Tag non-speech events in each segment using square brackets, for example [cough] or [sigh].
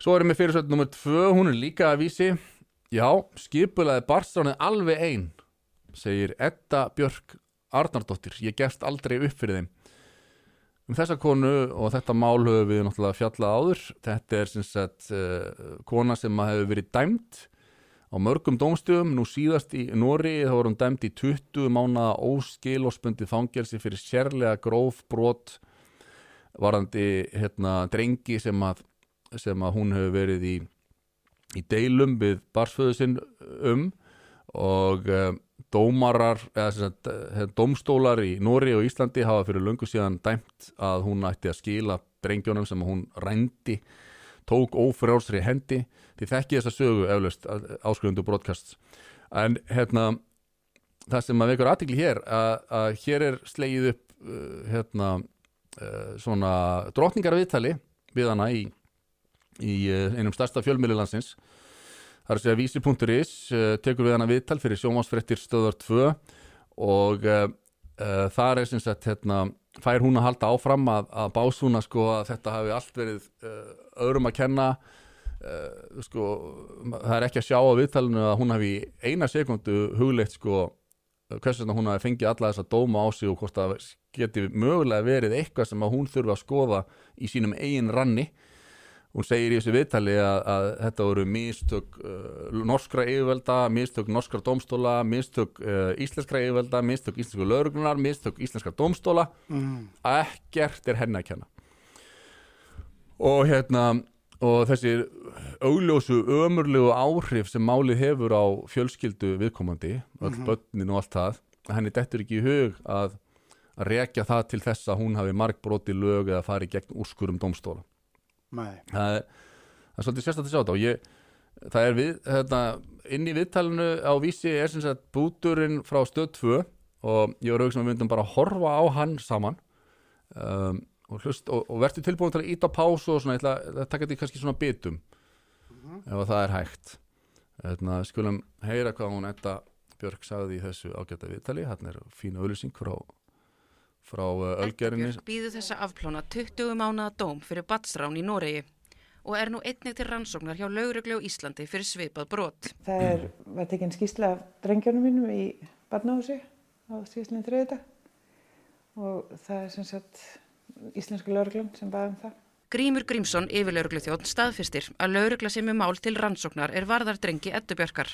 Svo erum við fyrirsöld nummer tvö, hún er líka að vísi. Já, skipulaði barstránið alveg ein segir Edda Björk Arnardóttir, ég gefst aldrei upp fyrir þeim. Um þessa konu og þetta mál höfum við náttúrulega fjallað áður. Þetta er sem sagt uh, kona sem hefur verið dæmt á mörgum dómstöðum, nú síðast í Nóri þá voru hún dæmt í 20 mánu óskil og spundið fangelsi fyrir sérlega gróf brot varandi hérna drengi sem að, sem að hún hefur verið í, í deilum við barsföðu sinn um og uh, dómarar eða sagt, uh, dómstólar í Nóri og Íslandi hafa fyrir lungu síðan dæmt að hún ætti að skila drengjónum sem hún rændi tók ófrjálsri hendi. Því þekki þessa sögu eflaust áskrifendu broadcasts. En hérna það sem að vekur aðtikli hér að, að hér er slegið upp uh, hérna uh, svona drotningarviðtali við hana í, í uh, einum stærsta fjölmiðlilandsins það er að segja vísi.is uh, tekur við hana viðtal fyrir sjómasfrettir stöðar 2 og uh, uh, þar er sem sagt hérna fær hún að halda áfram að, að básúna sko að þetta hafi allt verið uh, öðrum að kenna. Sko það er ekki að sjá á viðtalinu að hún hafi í eina sekundu hugleitt sko hvers vegna hún hafi fengið alla þessa dóma á sig og hvort það geti mögulega verið eitthvað sem að hún þurfa að skoða í sínum eigin ranni hún segir í þessu viðtali að, að þetta voru mistök uh, norskra yfirvelda, mistök norskra dómstóla, mistök uh, íslenskra yfirvelda, mistök íslensku lauruglunar, mistök íslenskra dómstóla mm. ekkert er henni að kenna og hérna og þessi augljósu ömurlegu áhrif sem málið hefur á fjölskyldu viðkomandi öll Mhm. börnin og allt það henni dettur ekki í hug að, að rekja það til þess að hún hafi margbroti lög eða farið gegn úrskurum dómstóla Nei. Það er, það er svolítið sérstætt að sjá þetta og ég, það er við, hérna, inn í viðtalinu á vísi er sem sagt búturinn frá stöð 2 og ég var auðvitað sem við myndum bara að horfa á hann saman. Um, og, hlust, og, og verður tilbúin til að íta pásu og svona, ég ætla að taka þetta í kannski svona bitum ef að það er hægt. Hérna, skulum heyra hvað hún Edda Björk sagði í þessu ágæta viðtali. Hann er fína auðlýsing frá frá uh, Ölgerinni Björk býður þessa afplána 20 mánuða dóm fyrir batsrán í Noregi og er nú einnig til rannsóknar hjá lauruglu á Íslandi fyrir svipað brot. Það er, var tekinn skýrsla af drengjónum mínum í barnahúsi á síðastlega þriðdag og það er sem sagt íslensku lauruglan sem baði um það. Grímur Grímsson, yfirlauruglu þjótt, staðfistir að laurugla sem er mál til rannsóknar er varðardrengi Eddubjörkar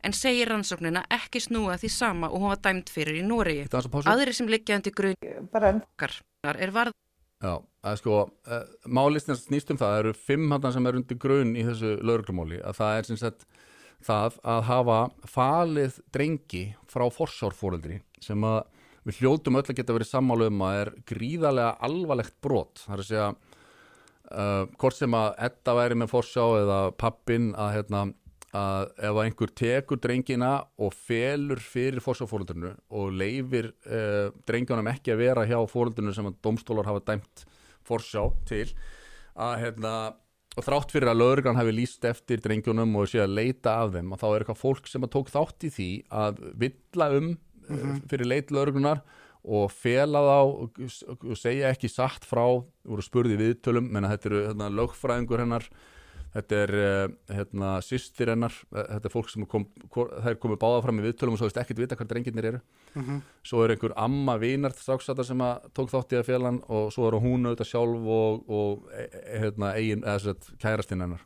en segir rannsóknina ekki snúa því sama og hún var dæmt fyrir í pásu. Aðrir sem liggja undir Bara enn grunngar er varð Já, að sko, uh, málist snýst um það, það eru fimm handan sem er undir grunn í þessu lauruglumáli, að það er sem sagt það að hafa falið drengi frá forsjárfóreldri sem að við hljótum öll að geta verið sammálu um að er gríðarlega alvarlegt brot, það er að segja uh, hvort sem að Edda væri með forsjá eða pappin að hérna að ef einhver tekur drengina og felur fyrir forsjáfóröldurinu og leifir uh, drengjónum ekki að vera hjá fóröldurinu sem að domstólar hafa dæmt forsjá til að hérna og þrátt fyrir að lögurgan hafi líst eftir drengjónum og sé að leita af þeim að þá er eitthvað fólk sem að tók þátt í því að villa um mm fyrir leit lögurgunar og fela þá og, og segja ekki satt frá voru spurði viðtölum menna þetta eru hérna, lögfræðingur hennar þetta er uh, hérna, systir hennar eh, þetta er fólk sem kom, þær komið báða fram í viðtölum og svo veist ekkert vita hvað drengirnir eru Mhm. svo er einhver amma vinar stráksata sem að tók þátt í að félan og svo er hún auðvitað sjálf og, og e, e, hérna, eigin, eða sett kærastinn hennar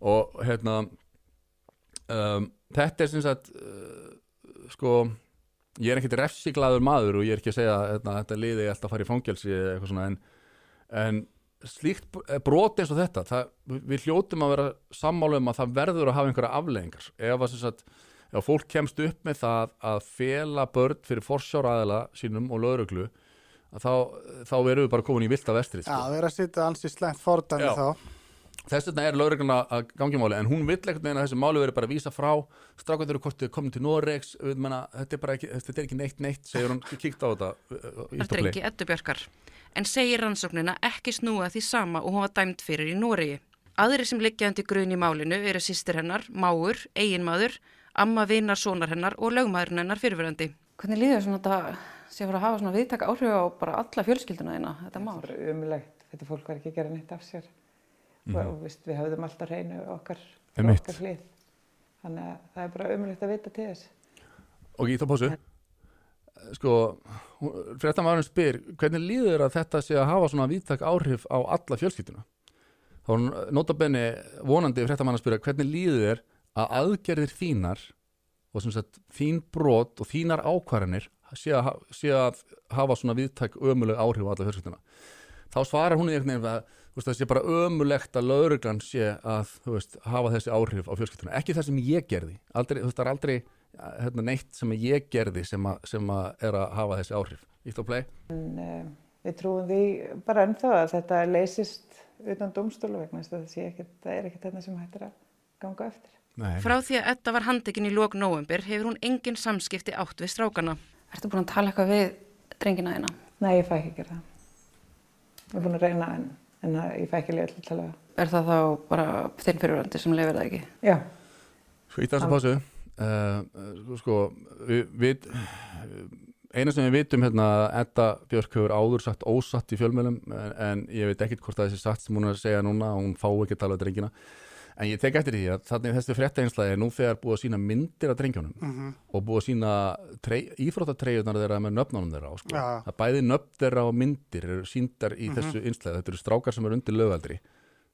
og hérna um, þetta er sem sagt uh, sko ég er ekkert refsiglaður maður og ég er ekki að segja að hérna, þetta liði ég alltaf að fara í fangelsi eða eitthvað svona en, en slíkt b- brot eins og þetta það, við hljótum að vera sammála um að það verður að hafa einhverja afleðingar ef að sagt ef fólk kemst upp með það að fela börn fyrir forsjáraðila sínum og lögreglu að þá, þá verðum við bara komin í vilda vestrið Já, sko. við erum að sitja ansi slæmt fordæmi Já. þá. Þess vegna er lögregluna að gangi máli en hún vill ekkert meina að þessi máli verið bara að vísa frá strákvæður eru kortið komin til Noregs menna, þetta er bara ekki, þetta er ekki neitt neitt segir hún, kíkt á þetta uh, uh, í stopli drengi Eddubjörkar en segir rannsóknina ekki snúa því sama og hún var dæmt fyrir í Noregi. Aðrir sem liggja undir grun í málinu eru sýstir hennar, máur, eiginmaður, amma vinar sonar hennar og lögmaðurinn hennar fyrirverandi. Hvernig líður svona þetta sé að fara að hafa svona viðtaka áhrif á bara alla fjölskylduna þína, þetta mál? Það er umlegt. Þetta fólk var ekki að gera neitt af sér. Og veist, við höfðum alltaf reynu okkar, okkar hlið. Þannig að það er bara umulegt að vita til þess. Ég þá pásu. Sko, fréttamaðurinn spyr hvernig líður að þetta sé að hafa svona víðtak áhrif á alla fjölskylduna? Þá er hún notabenni vonandi fréttamaðurinn að spyrja hvernig líður þér að aðgerðir þínar og sem sagt þín brot og þínar ákvarðanir sé að, ha- sé að hafa svona víðtak ömuleg áhrif á alla fjölskylduna þá svarar hún í einhvern veginn að þú veist, það sé bara ömulegt að lauruglan sé að þú veist, hafa þessi áhrif á fjölskylduna ekki það sem ég gerði aldrei, þú veist, það er aldrei hérna, neitt sem ég gerði sem, að, sem að er að hafa þessi áhrif Ítt og play en uh, við trúum því bara ennþá að þetta leysist utan domstólu vegna þess að það, sé ekkert, það er ekkert þetta sem hættir að ganga eftir Nei. Frá því að Edda var handekinn í lok nóvembir hefur hún engin samskipti átt við strákana. Ertu búin að tala eitthvað við drengina þína? Nei, ég fæ ekki að gera það ég er búin að reyna en, en að ég fæ ekki að liða til að. Er það þá bara þinn fyrirvörandi sem lefur það ekki? Já, Svo ítt að þessu pásu uh, sko, við, við eina sem við vitum hérna Edda Björk hefur áður sagt ósatt í fjölmjölum en, en ég veit ekkit hvort það er þessi satt sem hún er að segja núna og hún fá ekki að tala um drengina en ég tek eftir því að þannig þessi frétta einslæði er nú þegar búið að sína myndir af drengjónum Mhm. og búið að sína íþróttatreyjunar þeirra með nöfnunum þeirra á sko. Já. að bæði nöfn þeirra og myndir eru síndar í þessu einslæði þetta eru strákar sem eru undir lögaldri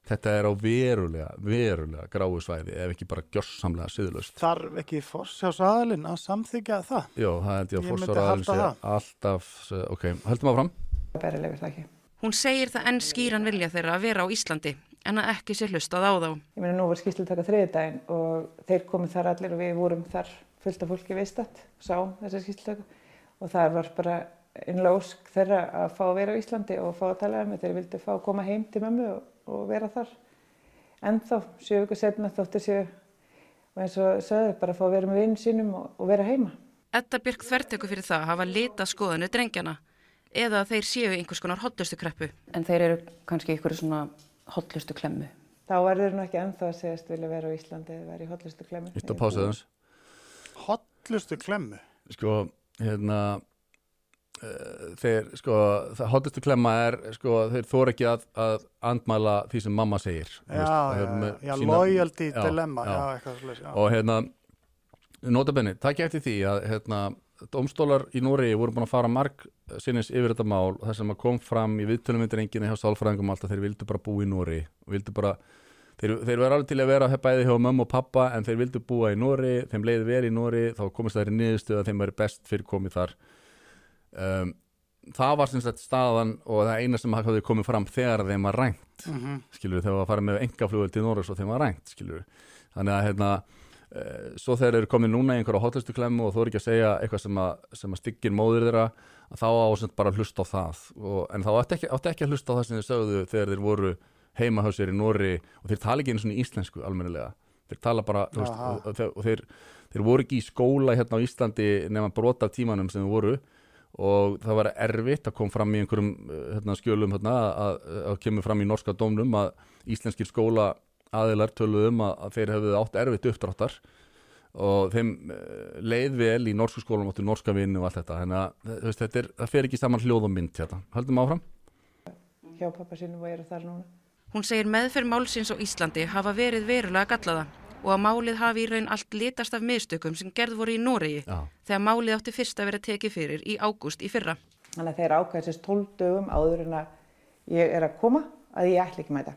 þetta er á verulega, verulega gráu svæði ef ekki bara gjörsamlega siðlust Þarf ekki forsjársaðalinn að samþykja það? Jó, það held ég að halda sé alltaf, ok, höldum áfram. Hún segir það enn skýran vilja þeirra að vera á Íslandi en að ekki sé hlustað á þá. Ég meina nú var skýrslu taka þriðdægin og þeir komið þar allir og við vorum þar fullt af fólki viðstatt, sáum þessa skýrslu taka og það var bara innlega ósk þeirra að fá að vera á Íslandi og fá að tala um þeir vildi fá að koma heim til mömmu og, og vera þar. En þá, sjö vikur setna þóttu séu og eins og sögðu bara að fá að vera með vinn sínum og, og vera heima. Edda Björk þverteku fyrir það að hafa lita skoðanu drengjana eða að þeir séu einhvers konar hotlustu kreppu. En þeir eru kannski ykkur svona hotlustu klemmu. Þá verður nú ekki ennþá að segjast vilja vera á Íslandi eða vera í hotlustu klemmu. Ítt að pása þess Hotlustu klemmu. sko, hérna uh, þeir, sko, það hotlistu klemma er, sko, þeir þóra ekki að, að andmæla því sem mamma segir Já, veist, já, þeir eru já, já, sína- loyalty Já, dilemma, já. já, eitthvað já. og hérna notabenni, takk eftir því að hérna, dómstólar í Noregi voru búin að fara marg sinnis yfir þetta mál þar sem að kom fram í viðtölum myndir enginn hjá sálfræðingum alltaf þeir vildu bara búa í bara þeir, þeir verður alveg til að vera bæði hjá mömmu og pappa en þeir vildu búa í Noregi þeim leiði verið í Noregi þá komist það í niðurstöð að þeim væri best fyrir komið þar um, það var sagt staðan og það eina sem hafði komið fram þegar þeim var rænt Mhm. skilur þegar var að fara með engaflugvel til Norris og þeim var rænt skilur þannig að hérna svo þeir eru komin núna í einhverja hotlistu klemmu og þú er ekki að segja eitthvað sem að, sem að styggir móður þeirra að þá á sem sagt bara að hlusta á það. Og, en þá átti ekki, átti ekki að hlusta á það sem þeir sögðu þegar þeir voru heima hjá sér í Norri og þeir tala ekki einu svona íslensku almennilega. Þeir tala bara veist, og, og, og þeir, þeir voru ekki í skóla hérna á Íslandi nema brota af tímanum sem þeir voru. Og það var erfitt að kom fram í einhverjum eh, hérna, skjölum hérna, að, að kemur fram í norska dómnum að íslenskir skóla aðilar töluðu um að, þeir hefðu átt erfitt uppdráttar og þeim eh, leið vel í norsku skólum áttu norska vinnu og allt þetta þannig að þetta er, það fer ekki saman hljóð og mynd hérna. höldum áfram Hjá pappa sínum og eru þar núna. Hún segir meðferð málsins á Íslandi hafa verið verulega gallaða og að málið hafi í raun allt litast af mistökum sem gerð voru í Noregi Já. þegar málið átti fyrst að vera tekið fyrir í ágúst í fyrra. Þannig að þeir ákvæða sérst 12 dögum áður en að ég er að koma að ég ætla ekki að mæta.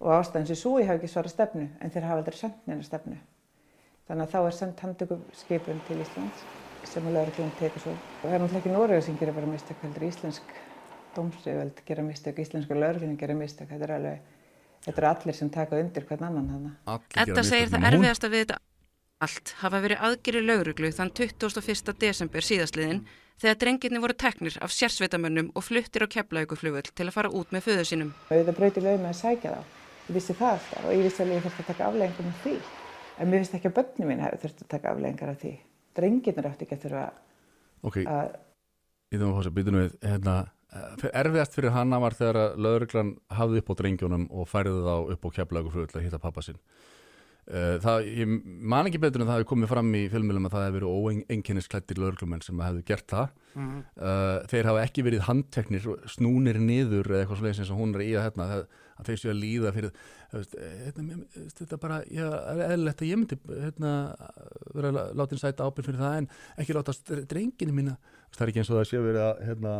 Og ástæðan sem svo ég hef ekki svarað stefnu en þeir hafa aldrei sendt neina stefnu. Þannig að þá er sendt handtökum skipun til Íslands sem að lögreglum tekur svo. Og það er náttúrulega ekki Norega sem gerir bara mistök, heldur íslensk dómsögveld gera mistök, íslenska lögreglum gera mistök. Þetta er alveg, þetta er allir sem taka undir hvern annan þannig. Gera Edda segir það nema hún. erfiðasta við þetta allt hafa verið aðgeri lauruglu þann 21. desember síðastliðin þegar drengirni voru teknir af sérsveitamönnum og fluttir á keflauguflugvöld til að fara út með föðu sínum. auðvitað brauti lög með að sækja þá. Ég vissi það alltaf og ég vissi alveg að ég þurfti að taka afleggingar með því. En mér vissi ekki að börnum mín þurfti að taka afleggingar af því. Drengirnir átti ekki að þurfa ok, að, ég þarf að fósa býtum við hérna, eh, erfiðast fyrir hana var þegar að lögreglan hafði upp á drengjunum og færði þá upp á keflagu flugvöld að hitta pappa sinn Uh, það, ég man ekki betur en það hefði komið fram í filmilum að það hefði verið óenginnisklættir lögreglumenn sem hefði gert það Mhm. uh, þeir hafa ekki verið handteknir snúnir niður eða eitthvað eins og hún er í að hérna það, að þeir séu að líða fyrir eh, hérna, þetta bara, já, er eðlilegt að ég myndi hérna, vera lá- látin sæta ábyrgð fyrir það en ekki láta drengina mína það er ekki eins og það séu verið að hérna,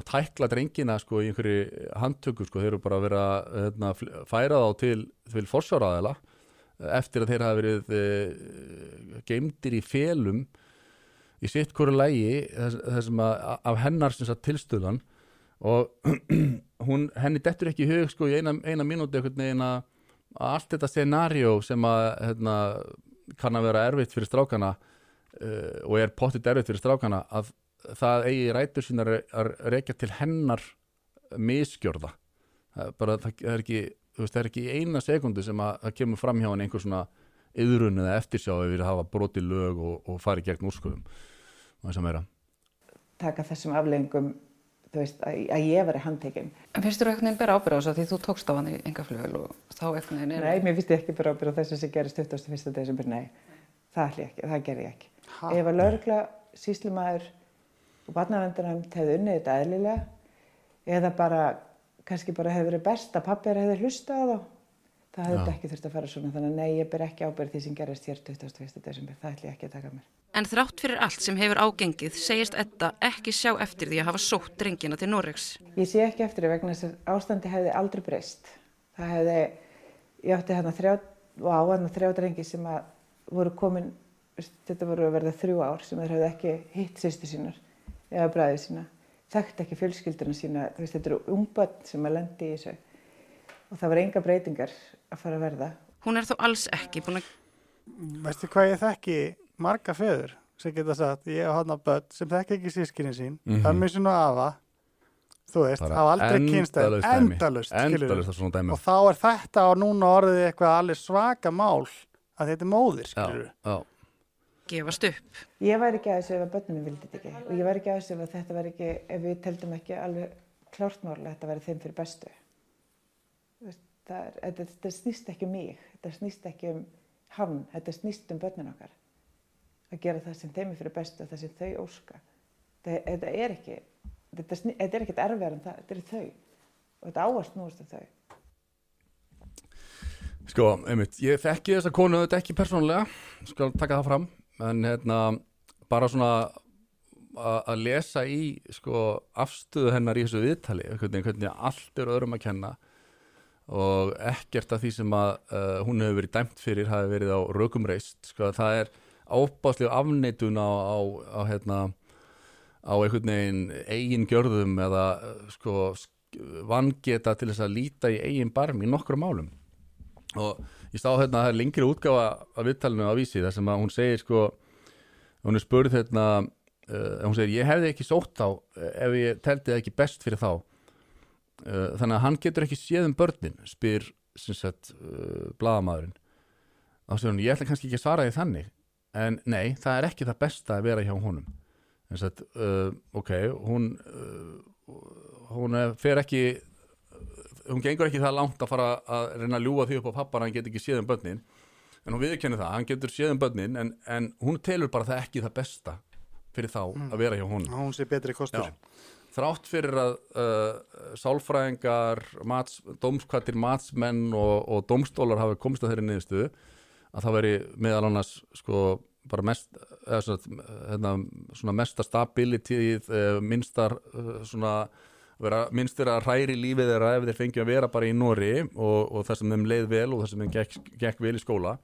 að tækla drengina sko í einhverju handtöku sko, þeir eru bara að vera hérna, færa þá til, til eftir að þeir hafa verið e, geimdir í felum í sitt hverju lægi þess, þessum að af hennar tilstöðan og [clears throat] hún, henni dettur ekki í hug sko í eina, eina mínúti að allt þetta scenario sem að hérna, kann að vera erfitt fyrir strákana uh, og er pottit erfitt fyrir strákana að það eigi rætur sínar að rekja til hennar miskjörða það bara, það er ekki veist, það er ekki eina sekundu sem að það kemur fram hjá hann einhver svona yðrun eða eftirsjá yfir að hafa brotið lög og, og farið gegn úrskuðum og þess að meira taka þessum afleggingum þú veist, að, að ég veri handtekinn. En finnst þú einhvern veginn bera ábyrð á þessu að því þú tókst á hann í engaflugul og þá einhvern veginn er... Nei, mér finnst ég ekki bara ábyrð á þessu sem gerist 21. desember, nei. Það ætli ég ekki, það ger ég ekki. Ha? Ef að laurugla, síslumæður og barnavendarnæmt hefði unnið þetta eðlilega eða bara, kannski bara hefði verið best að pappir hefði hlustað á þá, það hefði Já. þetta ekki þurft að fara svona. Þannig að nei, ég ber ekki ábyrð því sem gerist hér 21. desember, það ætli ég ekki að taka mér. En þrátt fyrir allt sem hefur ágengið segist Edda ekki sjá eftir því að hafa sótt drengina til Noregs. Ég sé ekki eftir því vegna þess að ástandi hefði aldrei breyst. Það hefði, ég átti hérna þrjá, og á hérna þrjá drengi sem að voru komin, þetta voru að verða þrjú ár sem þeir hefði ekki hitt sýstu sínar eða bræðið sína, þekkt ekki fjölskyldurinn sína, þú veist, þetta eru ungbönn sem að lendi í þessu og það var enga breytingar að fara að verða. Hún er þó alls ekki búin að Veistu hvað ég þekki marga feður sem geta sagt, ég hef hann á börn sem þekki ekki sískinni sín, mm. -hmm. ömmu sín og afa, þú veist, hafa aldrei kynst þeim, endalaust dæmi. endalust, endalust dæmi og þá er þetta og núna orðið eitthvað alveg svaka mál að þetta er móðir, já, skilur já, gefast upp. Ég væri ekki að þessu ef að börnunum vildi þetta ekki og ég væri ekki að þessu ef að þetta væri ekki, ef við teldum ekki alveg klárt mál að þetta væri þeim fyrir bestu. Þetta, þetta snýst ekki um mig, þetta snýst ekki um hann, þetta snýst um börnin okkar. Að gera það sem þeim er fyrir bestu og það sem þau óska. Þetta, þetta er ekki, þetta, þetta er ekkert erfiðar en það, þetta er þau og þetta áast núast um þau. Sko, einmitt, ég þekki þessa konu þetta ekki persónulega, skal taka það fram en hérna, bara svona að lesa í sko, afstöðu hennar í þessu viðtali hvernig, hvernig allt er öðrum að kenna og ekkert af því sem að uh, hún hefur verið dæmt fyrir hafi verið á rökum reist sko, það er ábáslega afneitun á, á, á hérna á einhvern veginn eigin gjörðum eða sko sk- vangeta til þess að líta í eigin barm í nokkrum málum. Og ég sá hérna að það er lengri útgáfa af viðtalinu á vísi þar sem að hún segir sko hún er spurð hérna uh, hún segir ég hefði ekki sótt þá eh, ef ég teldi það ekki best fyrir þá. Uh, þannig að hann getur ekki séð um börnin spyr sagt uh, blaðamaðurinn. Þá segir hún ég ætla kannski ekki að svara því þannig en nei það er ekki það besta að vera hjá honum. Uh, ok hún hún fer ekki hún gengur ekki það langt að fara að reyna að ljúga því upp á pappar hann getur ekki séð um börnin en hún viðurkenni það, hann getur séð um börnin en, en hún telur bara það ekki það besta fyrir þá að vera hjá honum hún sé betri kostur. Já. þrátt fyrir að uh, sálfræðingar mats, dómskvættir matsmenn og, og dómstólar hafi komist að þeirri niðurstöðu að það veri meðal annars sko bara mest eða svona, hérna, svona mesta stability uh, minnstar uh, svona vera minnstir að hræri lífið þeirra ef þeir fengið að vera bara í Nóri og, og það sem þeim leið vel og það sem þeim gekk, gekk vel í skóla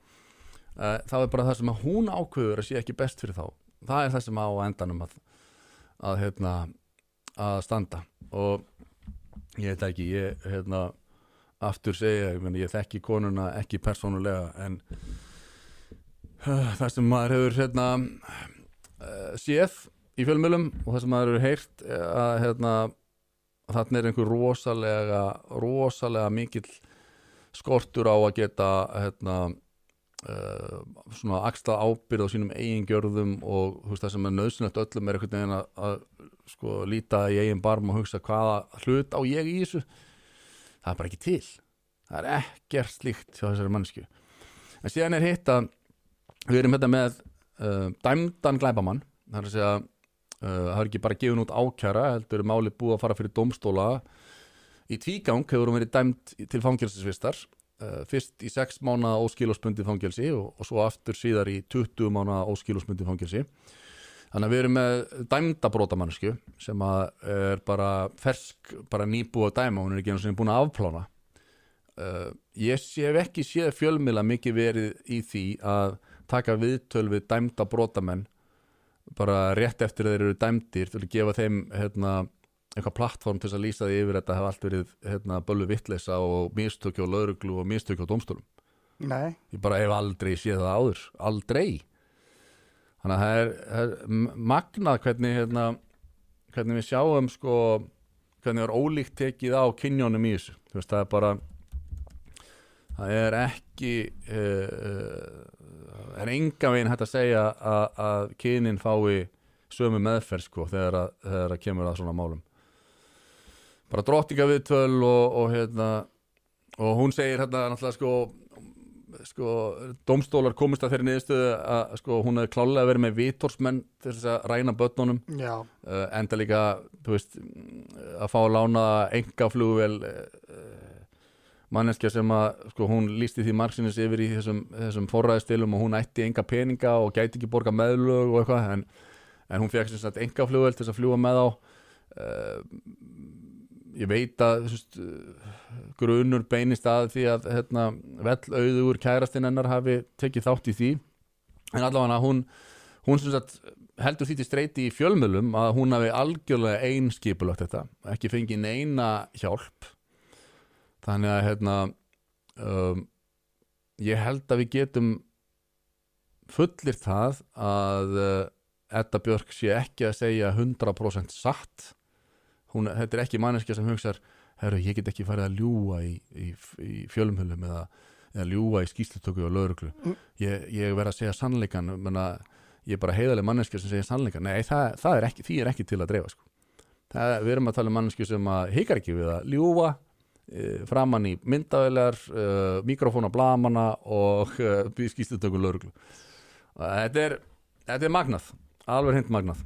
uh, það er bara það sem að hún ákveður að sé ekki best fyrir þá. Það er það sem á endanum að, að hérna að standa. Og ég veit ekki, ég hérna aftur segja, ég, meni, ég þekki konuna ekki persónulega en uh, það sem maður hefur hérna uh, séð í fjölmjölum og það sem maður hefur heyrt að hérna þarna er einhver rosalega rosalega mikill skortur á að geta hérna uh, svona axla ábyrð á sínum eigin gjörðum og veist, það sem er nöðsynlegt öllum er einhvern veginn að, að sko, líta í eigin barm og hugsa hvaða hlut á ég í þessu. Það er bara ekki til. Það er ekkert slíkt hjá þessari mannsku en síðan er hitt að við erum hérna með uh, dæmdan glæbamann það er að segja það er ekki bara gefin út ákjara heldur er máli búið að fara fyrir dómstóla. Í tvígang hefur hún verið dæmt til fangelsisvistar. Uh, fyrst í 6 mánu óskilosbundi fangelsi og, og svo aftur síðar í 20 mánu óskilosbundi fangelsi. Þannig að við erum með dæmda brotamannsku sem er bara fersk, bara nýbúið að dæma hún er ekki einu sem búin að afplána. Uh, ég sé ekki séð fjölmila mikið verið í því að taka viðtöl við dæmda brotamenn bara rétt eftir að þeir eru dæmdir til að gefa þeim hérna, eitthvað plattform til að lýsa því yfir þetta hafa allt verið hérna, bölvu vitleisa og mistökju á lauruglu og mistökju á dómstólum. Nei, ég bara hef aldrei séð það áður. Aldrei. Þannig að það er, er magnað hvernig hérna, hvernig við sjáum sko, hvernig er ólíkt tekið á kynjónum í þessu. Veist, það er bara það er ekki það er enga veginn hægt að segja að, að kynin fái sömu meðferð sko þegar að, þegar að kemur að svona málum. Bara drottinga viðtöl og, og hérna og hún segir hérna náttúrulega sko sko, domstólar komist að þeirri niðurstöðu að sko, hún hefði klálega verið með vítorsmenn til þess að ræna börnunum. Uh, enda líka þú veist, að fá að lána enga flugvel uh, manneskja sem að sko, hún lísti því margsinnis yfir í þessum, þessum forræðistilum og hún ætti enga peninga og gæti ekki borga meðlög og eitthvað en, en hún fekk sem sagt enga flugvel til að fljúa með á. Uh, ég veit að veist, grunur beinist að því að hérna, vell auður kærastinn hennar hafi tekið þátt í því. En allavega hún, hún sagt heldur því til streyti í fjölmjölum að hún hafi algjörlega einskipulagt þetta ekki fengið neina hjálp þannig að hérna um, ég held að við getum fullir það að uh, Edda Björk sé ekki að segja 100% satt. Hún, þetta er ekki manneskja sem hugsar herru, ég get ekki farið að ljúga í, í, í fjölumhölum eða, eða ljúga í skýslutöku og lauruglu ég, ég verð að segja sannleikan menna, ég er bara heiðaleg manneskja sem segja sannleikan nei, það, það er ekki, því er ekki til að dreifa sko. það, við erum að tala um manneskju sem hikar ekki við að ljúga e, framann í myndavelar e, mikrofóna blamanna og e, skýslutöku og lauruglu þetta er, þetta er magnað alveg hreint magnað